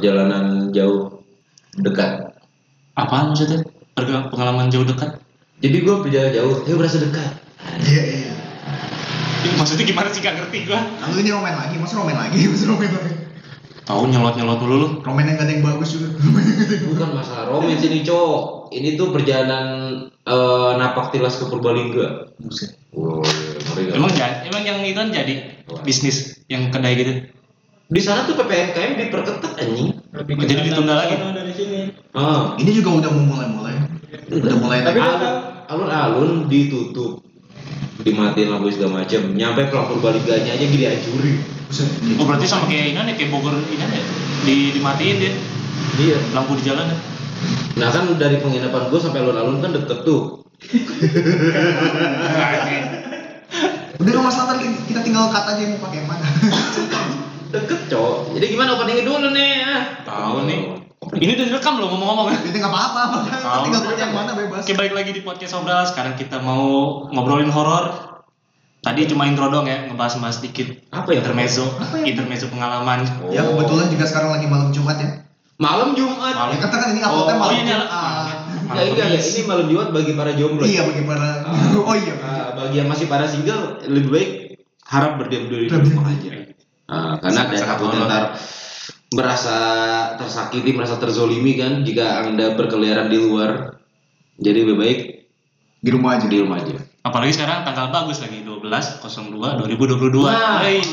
perjalanan jauh dekat. Apaan maksudnya? Perga- Pengalaman jauh dekat? Jadi gue perjalanan jauh, tapi berasa dekat. Iya iya. Ini maksudnya gimana sih gak ngerti gua? Lalu ini romen lagi, masa romen lagi, masa romen lagi. Tahu nyelot-nyelot dulu lu. Romen yang gak ada yang bagus juga. Romen. Bukan masalah romance ini cowok. Ini tuh perjalanan eh, napak tilas ke Purbalingga. Buset. Wow? Emang jadi, emang yang itu kan jadi bisnis yang kedai gitu. Di sana tuh ppkm diperketat anjing. Lebih Oh, jadi ditunda lagi? sono dari sini. Ah. Ini juga udah mau mulai-mulai. Udah mulai Tapi alun-alun ditutup dimatiin lampu segala macam nyampe pulang Purbalingganya aja gini Buset. Oh berarti sama kayak ini nih, kayak Bogor ini ya? Di, dimatiin dia iya lampu di jalan ya. nah kan dari penginapan gue sampai alun-alun kan deket tuh Udah gak masalah kita tinggal cut aja mau pakai mana. Jadi gimana openingnya dulu nih ah Tahu nih. Ini udah direkam loh ngomong-ngomong ya. Itu nggak apa-apa, Tahu. tinggal pakai yang mana bebas. Oke balik lagi di podcast obral. Sekarang kita mau ngobrolin horor. Tadi cuma intro dong ya, ngebahas-bahas sedikit Apa ya? intermezzo, Apa ya? intermezzo pengalaman. Ya kebetulan juga sekarang lagi malam Jumat ya. malam Jumat Malam. Ya kata kan ini uploadnya Oh, malam oh, ini Jumat. ya enggak ya ini malam Jumat bagi para jomblo Iya bagi para. Oh iya. Ah, bagi yang masih para single lebih baik harap berdiam diri di rumah aja Ah, karena ada takutnya ntar merasa tersakiti merasa terzolimi kan jika anda berkeliaran di luar jadi lebih baik Di rumah aja. di rumah aja Apalagi sekarang tanggal bagus lagi 12 02 2022. Nah. Hey,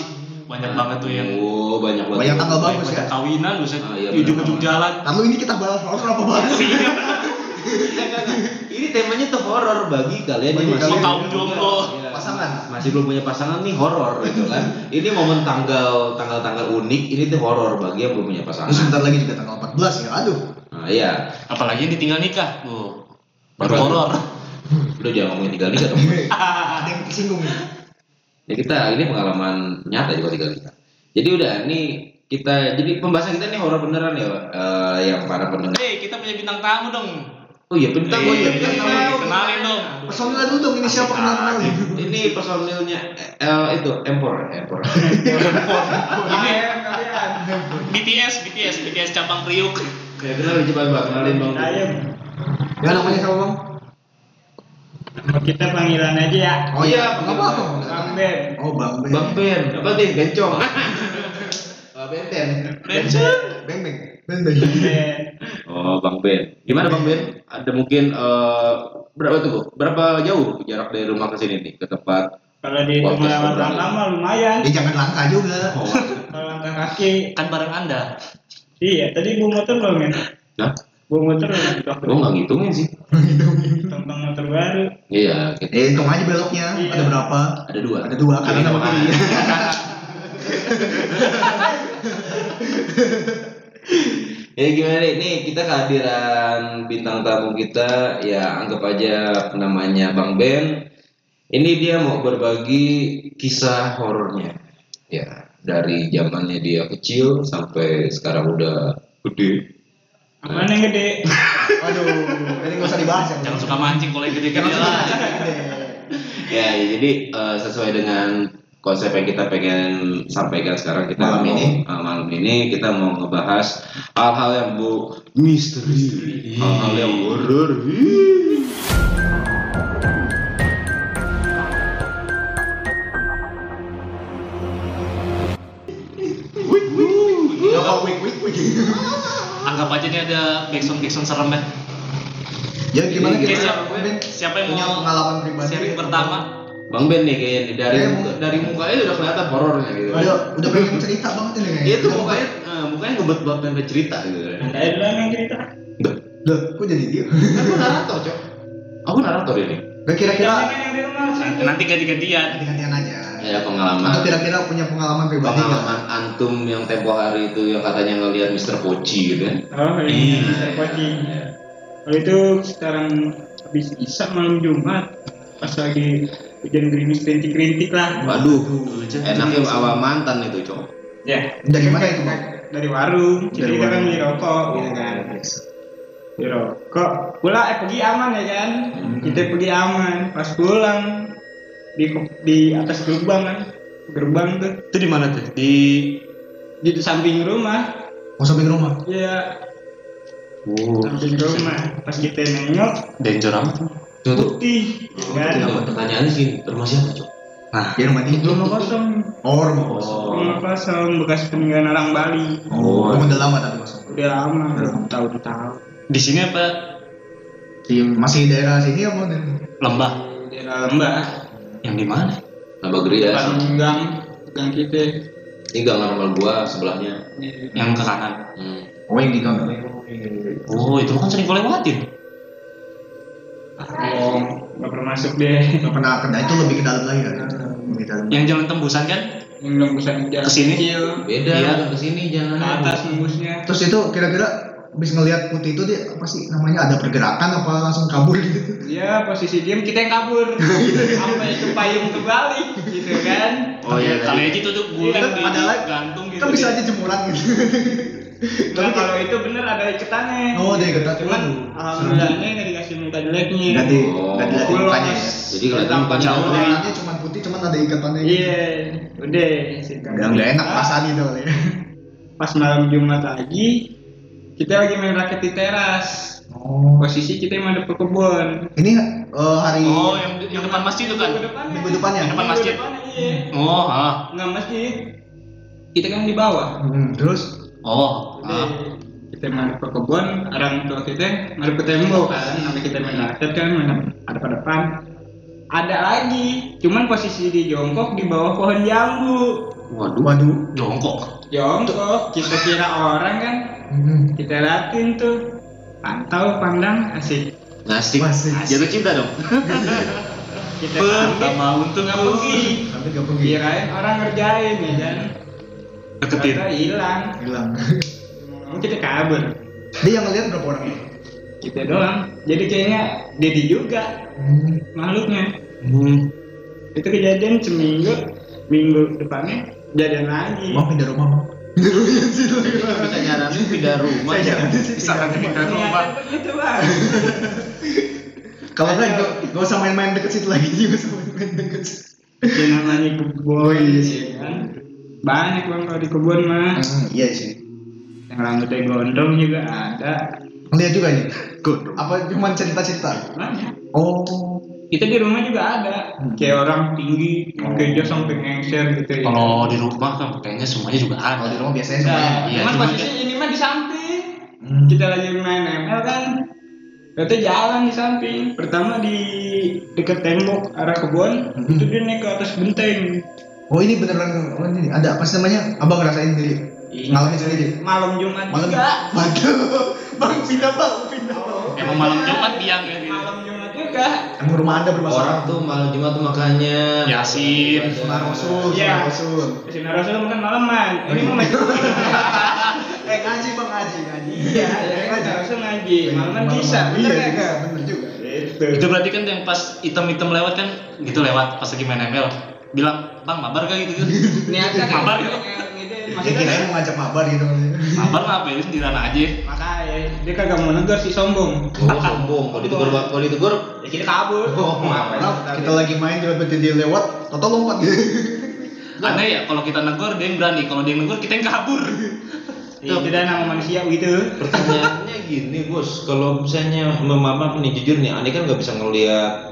banyak banget tuh yang oh banyak banget Banyak tanggal bagus banyak ya. kawinan buset Ah, iya, di ujung-ujung jalan. Lalu ini kita bahas horor apa bahas? Iya. ini temanya tuh horor bagi kalian yang Bagi masih kalian kaum jomblo. Pasangan. Masih belum punya pasangan nih horor gitu kan ini momen tanggal tanggal tanggal unik ini tuh horor bagi yang belum punya pasangan Terus sebentar lagi juga tanggal 14 ya. Aduh. nah iya Apalagi yang ditinggal nikah. Tuh. Baru horor. udah jangan ngomongin tinggal nikah dong Ada yang tersinggung nih. ya kita ini pengalaman nyata juga tinggal nikah jadi udah ini kita jadi pembahasan kita nih horor beneran ya eh, yang para pendengar Hei, kita punya bintang tamu dong. Oh iya bintang Iya, oh iya bintang bintang tamu. tamu. Kenalin dong. Personilnya dulu dong ini siapa kenal kenal aja. ini personilnya eh, itu empor empor Ini BTS, BTS, BTS cabang Priuk. ya kenalin coba bang kenalin bang Ayam. Ya namanya siapa bang? Nama kita panggilan aja ya. Oh iya, Iya, apa-apa. Bang Ben. Oh bang Ben. bang Ben apa nih bencong Oh, Benten. Beng beng. Beng Ben. Oh, Bang Ben. Gimana Bang Ben? Ada mungkin eh, berapa tuh, Bu? Berapa jauh jarak dari rumah ke sini nih ke tempat? Kalau di Podcast lama lumayan. Ya jangan langka juga. Oh, Kalau langkah kaki. Kan bareng Anda. Iya, tadi bawa motor belum ya? nah, Bawa motor belum? gua nggak ngitungin sih. Tentang motor baru. Iya, kita Eh hitung aja beloknya. Iya. Ada berapa? ada dua. Ada dua kanan sama Kiri kiri. Ya gimana nih? Nih kita kehadiran bintang tamu kita ya anggap aja namanya Bang Ben. Ini dia mau berbagi kisah horornya. Ya, dari zamannya dia kecil sampai sekarang udah gede. Mana yang gede? Aduh, ini nggak usah dibahas ya. Jangan suka mancing kalau yang gede-gede Jangan lah. gede. Ya, ya, jadi eh, sesuai dengan konsep yang kita pengen sampaikan sekarang kita Malam mau, ini. eh, malam ini kita mau ngebahas hal-hal yang bu misteri, hal-hal yang wik. Anggap aja ini ada backsound backsound serem ya. Ya gimana kita? siapa, yang punya mau pengalaman pribadi? sharing pertama? Bang Ben nih kayaknya nih, dari Kayak muka, dari mukanya udah kelihatan horornya gitu. Udah udah pengen cerita banget ini kayaknya. Tuh Udah mukanya eh, mukanya ngebet banget pengen cerita gitu. Anda duluan yang cerita. Duh, Udah, kok jadi dia? aku narator, Cok. Aku narator ini. Gak kira-kira. Nanti ganti-gantian. ganti-gantian aja. Ya pengalaman. Atau kira-kira punya pengalaman pribadi pengalaman antum yang tempo hari itu yang katanya ngelihat Mr. Poci gitu kan? Oh Iya. iya, Mister Poci. Kalau itu sekarang habis isa malam Jumat pas lagi hujan gerimis rintik-rintik lah. Waduh, enaknya awal mantan itu cowok. Ya. Dari mana itu? Dari warung. Jadi Dari kita kan warung. beli rokok gitu kan. Beli rokok. Pula eh pergi aman ya kan. Kita pergi aman. Pas pulang di di atas gerbang kan. Gerbang tuh Itu di mana tuh? Di di samping rumah Mau sampai ke rumah. Iya, Oh, samping rumah. Pas kita nengok, danger amat. Putih, ya kan? Nah, pertanyaannya sih rumah siapa, Cok? Nah, Di rumah ini. Rumah kosong, Oh, rumah kosong. rumah kosong bekas peninggalan orang Bali. Oh, rumah udah lama tapi kosong. Udah lama, belum tahu-tahu. di sini apa Di masih daerah sini apa? di- lembah? Daerah lembah, Yang di mana? Gerias. depan gang, gang kita. Ini gang normal gua sebelahnya. Yang ke kanan. Hmm. Oh, yang di gang. Oh, itu kan sering kau lewatin. Oh, nggak pernah masuk deh. Gak pernah kena itu lebih ke dalam lagi kan? Lebih ke dalam. Yang jalan tembusan kan? Yang belum bisa jalan Ke sini? kecil, Beda, Iya. ke sini jangan. ke atas nembusnya. Terus itu kira-kira habis ngelihat putih itu dia apa sih namanya ada pergerakan apa langsung kabur gitu? Ya posisi diem kita yang kabur sampai ke payung kebalik gitu kan. Oh iya, kali aja tuh tuh guling Iya, lagi. gantung gitu. Kan bisa aja jemuran gitu. Nah, kalau itu bener ada ikatannya. Oh, ada ikatan. Cuman Waduh, alhamdulillahnya nggak dikasih muka jeleknya. Ganti, Oh. ganti lagi mukanya ya. Jadi mukanya Jauh jauh. deh. Warnanya cuma putih, cuman ada ikatannya. gitu. Iya, udah. Udah nggak enak perasaan itu ya. Pas malam Jumat lagi, kita lagi main raket di teras. Oh. Posisi kita madep ke kebun. Ini eh, hari Oh, yang yang depan masjid itu kan? Minggu depannya. Minggu depannya? Yang depan Minggu masjid. depannya, iya. Oh, ah. Nggak masjid. Kita kan di bawah. Hmm, terus Oh, ah. kita main ke kebun, orang tua kita main ke tembok kan, namanya kita main raket kan, main ada ke depan. Ada lagi, cuman posisi di jongkok di bawah pohon jambu. Waduh. waduh. Jongkok. Jongkok, kita kira orang kan, Hmm. kita liatin tuh, pantau, pandang, asik. Ngasih. Masih. Jatuh cinta dong. Kita Pertama. Tapi gak pergi. Kirain orang ngerjain ya kan, Deketin. hilang. Hilang. Kita kabur, Dia yang ngeliat berapa orang? kita doang. Jadi kayaknya Dedi juga Hmm. makhluknya. Hmm. itu kejadian seminggu minggu depannya kejadian lagi Bang pindah rumah bang. Pindah rumah ya. Bisa nyaranin pindah rumah. Saya nyaranin pindah rumah. rumah. Ternyata begitu bang Kalau nggak gak, gak usah main-main deket situ lagi, gak usah main-main deket situ. ya namanya iya ya sih. kan banyak bang kalau di kebun mah Hmm, iya sih. yang rambutnya gondrong juga ada Ngeliat juga nih. Apa cuman cerita-cerita? banyak Oh. kita di rumah juga ada kayak orang tinggi pakai jas sampai ngengser gitu ya Kalau di rumah kan kayaknya semuanya juga Kalau di ada. rumah biasanya Nah, semuanya. Iya, cuman posisi ini mah di samping Hmm. kita lagi main ML kan Ternyata jalan di samping pertama di dekat tembok arah kebun Mhm. itu dia naik ke atas genteng Oh ini beneran oh, ini ada apa sih namanya? Abang ngerasain sendiri. Ngalamin sendiri. malam Jumat Malam juga Waduh. Bang pindah bang, pindah. Emang malam Jumat biang ya. malam Jumat juga Emang rumah anda bermasalah. Orang tuh malam Jumat tuh makanya Yasin. Sunnah Rasul, Iya. Sunnah Rasul. Sinar Rasul bukan malaman ini mau main Eh ngaji bang ngaji ngaji. iya ya kan Rasul ngaji malaman bisa Iya bener ya juga, bener juga. itu Itu berarti kan yang pas hitam-hitam lewat kan gitu lewat pas lagi main ML bilang bang mabar gak gitu gitu niatnya kan mabar. gitu Dia maksudnya kirain mau ngajak mabar gitu. mabar apa ya? Sendirian aja. Makanya dia kagak mau negur si sombong. Oh. Sombong, kalau ditegur kalau ditegur ya kita kabur. Oh, ngapain Nah, kita lagi main tiba-tiba dia lewat, toto lompat. Aneh ya kalau kita negor dia yang berani. Kalau dia yang negor kita yang kabur. Ya, itu dah nama manusia gitu pertanyaannya gini bos, kalau misalnya mama nih jujur nih, Ani kan nggak bisa ngelihat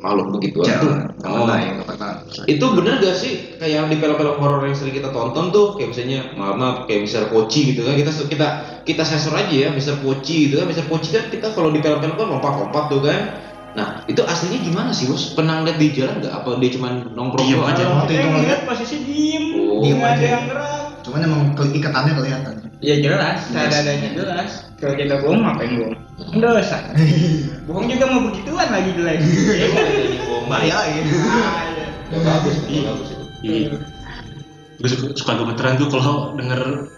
makhluk begitu tuh. Oh, pernah. itu bener gak sih kayak yang di film-film horor yang sering kita tonton tuh kayak misalnya maaf maaf kayak Mister Poci gitu kan kita kita kita sensor aja ya Mister Poci gitu kan Mister Poci kan kita kalau di film-film kan lompat-lompat tuh kan nah itu aslinya gimana sih bos pernah lihat di jalan nggak apa dia cuma nongkrong Diem aja. Waktu itu Kita ngeliat, posisi diem Oh. diem Diem ada aja. yang gerak cuman emang ikatannya kelihatan. Ya jelas. Ada adanya. Jelas. Kalau kita bohong ngapain bohong? Dosa. Bohong juga mau begituan lagi jelek. Iya, bohong. Lagi. Ah, iya. Nggak bagus bagus. Itu iya. Gue suka, suka gemeteran tuh kalau denger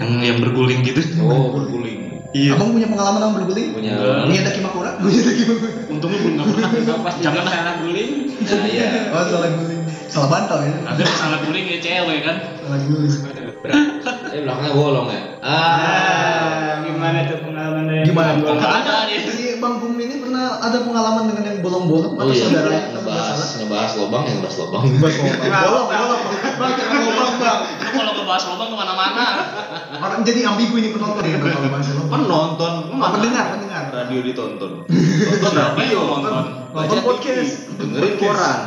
yang yang berguling gitu. Oh berguling. Iya. Abang punya pengalaman abang berguling? punya. Punya Daki Makura? Punya Daki Makura. untungnya belum nggak pernah pas jangan jangan. lah salah guling. Nah iya. Oh salah guling. Salah bantal ya. ada yang salah guling ya cewek kan. Salah guling. Eh belakangnya bolong ya ah ah gimana tuh pengalaman dari Gimana? Ada dia Si Bang Bum ini pernah ada pengalaman dengan yang bolong-bolong oh atau iya saudaranya? Ngebahas ngebahas lobang yang ngebahas lobang Bahas lubang. Bolong, bolong. Bang, jangan lubang, Bang. Lu kalau ngebahas lobang ke mana-mana. Orang jadi ambigu ini penonton ya kalau bahasa lo. penonton pendengar, pendengar. radio ditonton Nonton apa ya nonton? Nonton podcast. dengerin koran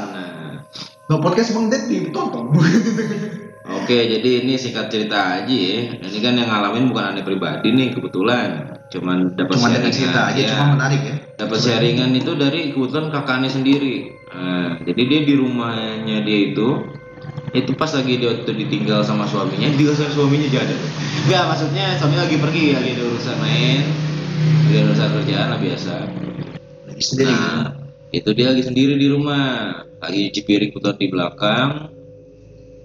nah podcast Bang Ded ditonton. Oke, jadi ini singkat cerita aja ya. Ini kan yang ngalamin bukan aneh pribadi nih kebetulan. Cuman dapat Cuma sharingan cerita aja, ya. cuma menarik ya. Dapat sharingan itu dari kebetulan kakaknya sendiri. Nah, jadi dia di rumahnya dia itu itu pas lagi dia waktu ditinggal sama suaminya, dia sama suaminya jalan. Enggak, maksudnya suaminya lagi pergi, lagi ada urusan main, lagi ada urusan kerjaan lah biasa. Sendiri. Nah, itu dia lagi sendiri di rumah, lagi cuci piring di belakang.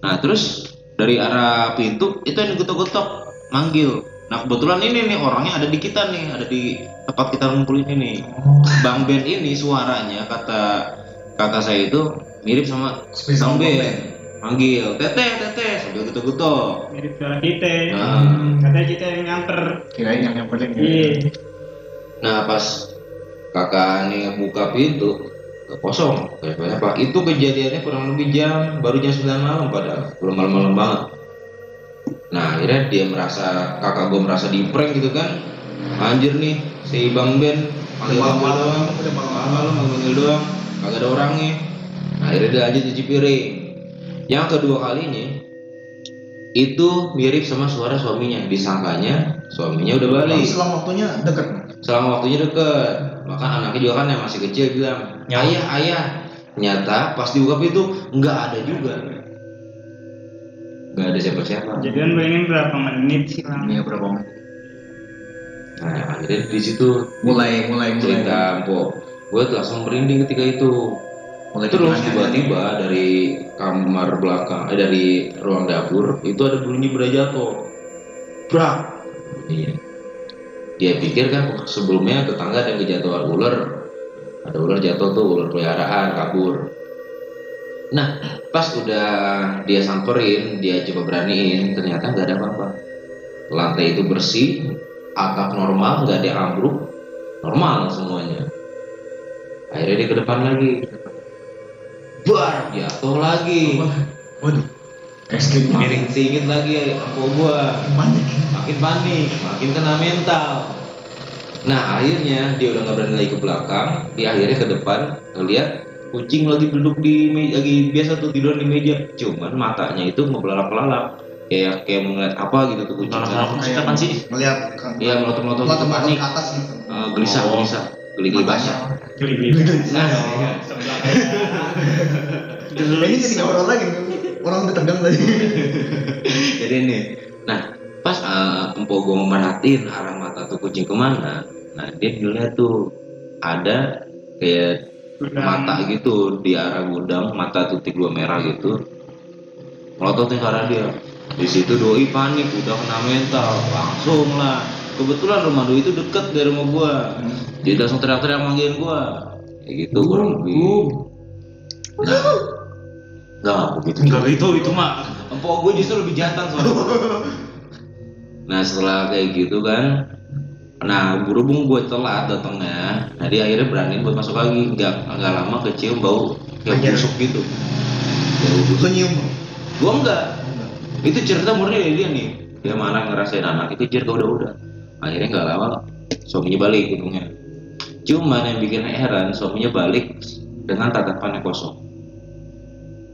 Nah, terus dari arah pintu itu yang getok-getok manggil. Nah, kebetulan ini nih orangnya ada di kita nih, ada di tempat kita ngumpulin ini. Bang Ben ini suaranya kata kakak saya itu mirip sama Spesial Bang Ben. Ben. Manggil, teteh, teteh, sambil getok-getok. Mirip suara kita. Nah. Katanya kita yang nyamper. Kirain yang yang paling. Iya. Nah pas kakak nih buka pintu kosong. Kayak pak itu kejadiannya kurang lebih jam baru jam 9 malam padahal. Belum malam-malam banget. Nah akhirnya dia merasa kakak gue merasa di prank gitu kan. Anjir nih si bang Ben panggil Malam-malam, udah malam-malam. malam manggil doang. Kagak ada orangnya nah akhirnya dia lanjut cuci piring. Yang kedua kalinya itu mirip sama suara suaminya. Disangkanya suaminya udah balik. Selang waktunya dekat. selama waktunya deket bahkan anaknya juga kan yang masih kecil bilang Ya. ayah ayah. Ternyata pas dibuka pintu nggak ada juga. Nggak ada siapa-siapa. Jadi kan bayangin berapa menit sih lah. Iya berapa menit? nah akhirnya di situ Mulai mulai mulai. cerita mpok gue langsung merinding ketika itu. Mulai terus tiba-tiba dari kamar belakang eh dari ruang dapur itu ada bunyi benda jatuh brak. Iya dia pikir kan sebelumnya tetangga ada yang kejatuhan ular. Ada ular jatuh tuh ular peliharaan kabur. Nah pas udah dia samperin dia coba beraniin ternyata nggak ada apa-apa. Lantai itu bersih atap normal nggak ada ambruk normal semuanya. Akhirnya dia ke depan lagi. Bar jatuh lagi. Waduh. Casting makin singit lagi ampo gua Panik. makin panik makin kena mental nah akhirnya dia udah nggak berani lagi ke belakang dia akhirnya ke depan ngeliat kucing lagi duduk di meja lagi biasa tuh tidur di meja cuman matanya itu ngebelalak belalak kayak kayak melihat apa gitu tuh kucing Belalak-belalak. Maksudnya apaan sih? Ke Iya melotot-melotot gitu, melotot panik ke atas gitu. Eh, gelisah Oh. gelisah geli-geli basah Geli-geli. nah Sebelah Kayaknya jadi ngobrol lagi. Orang udah tegang tadi. jadi ini nah pas uh, empok gue memerhatiin arah mata tuh kucing ke mana nah dia dilihat tuh ada kayak Gudang. mata gitu di arah gudang mata titik dua merah gitu. Melototin ke arah dia. Di situ doi panik udah kena mental. Langsung lah. Kebetulan rumah doi itu deket dari rumah gua. Dia langsung teriak-teriak manggilin gua. Kayak gitu kurang lebih nah nggak begitu Enggak gitu, itu mah empok gue justru lebih jantan soalnya. Nah setelah kayak gitu kan nah berhubung gue telat datangnya nah dia akhirnya berani buat masuk lagi. Nggak nggak lama kecium bau kayak Anjir. busuk gitu. Bau busuk. Nyium. gue enggak. Itu cerita murni dari dia nih. Dia mana ngerasain anak itu cerita udah udah akhirnya nggak lama suaminya balik untungnya. Cuman yang bikin heran suaminya balik dengan tatapan yang kosong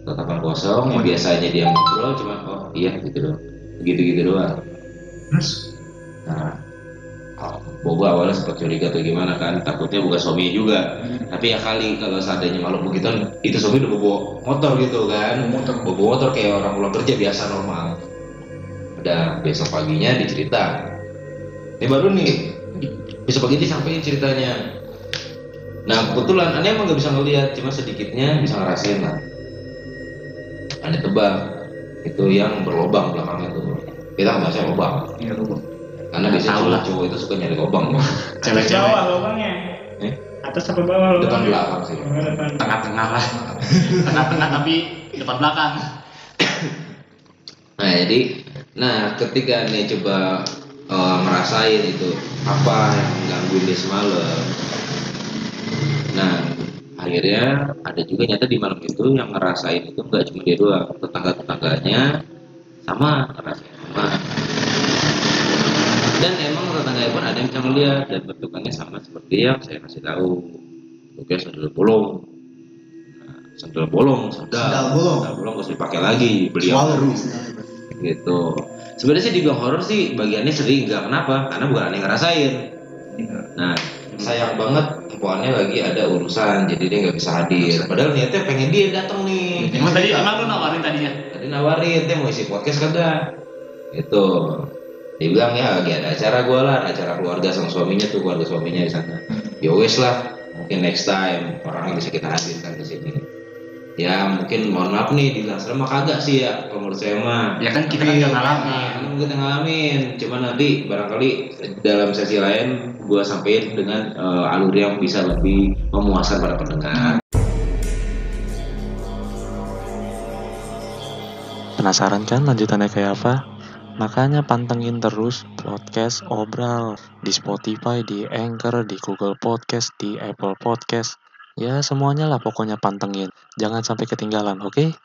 tatapan kosong yang biasanya dia ngobrol cuman oh iya gitu doang. Gitu gitu doang. Terus? Nah Bobo awalnya sempat curiga atau gimana kan takutnya bukan suaminya juga. Tapi ya kali kalau seandainya malu begitu itu suami udah bobo motor gitu kan. Bawa motor. bobo motor kayak orang pulang kerja biasa normal. Udah besok paginya dicerita. Ini baru nih. Besok pagi disampaikan ceritanya. Nah kebetulan aneh emang nggak bisa ngeliat cuma sedikitnya bisa ngerasain lah aneh tebak itu yang berlobang belakangnya tuh kita nggak bahasnya lobang Iya lu. karena Nggak biasanya tahu lah. cowok itu suka nyari lobang cewek-cewek Bawah lubangnya. Eh? Atas apa bawah lubangnya? depan belakang sih tengah-tengah lah. Tengah-tengah tapi depan belakang. Nah jadi, nah ketika nih coba eh, ngerasain itu apa yang menggangguin dia semalam. Nah akhirnya ada juga nyata di malam itu yang ngerasain itu nggak cuma dia doang, tetangga tetangganya sama rasanya sama. Dan emang tetangga pun ada yang bisa melihat dan bentukannya sama seperti yang saya kasih tahu. Oke sandal bolong. Nah, sandal bolong sandal Sandal bolong. sandal bolong harus dipakai lagi beliau Swallow. gitu. Sebenarnya sih dibilang horor sih bagiannya sering nggak kenapa? Karena bukan aneh ngerasain. Nah sayang banget empoannya lagi ada urusan jadi dia nggak bisa hadir. Padahal niatnya pengen dia datang nih. Emang tadi emang lu nawarin tadinya? tadi nawarin dia mau isi podcast kagak? Itu dia bilang ya lagi ada acara gue lah acara keluarga sama suaminya tuh keluarga suaminya di sana. Ya wes lah mungkin next time orangnya bisa kita hadirkan di sini ya mungkin mohon maaf nih serem mah kagak sih ya kalau menurut saya mah Ya kan kita kan nggak ngalamin. Nah, kita ngalamin cuma nanti barangkali dalam sesi lain gue sampaikan dengan eh, alur yang bisa lebih memuaskan pada pendengar Penasaran kan lanjutannya kayak apa? Makanya pantengin terus podcast Obral di Spotify, di Anchor, di Google Podcast, di Apple Podcast. Ya semuanya lah pokoknya pantengin. Jangan sampai ketinggalan, oke?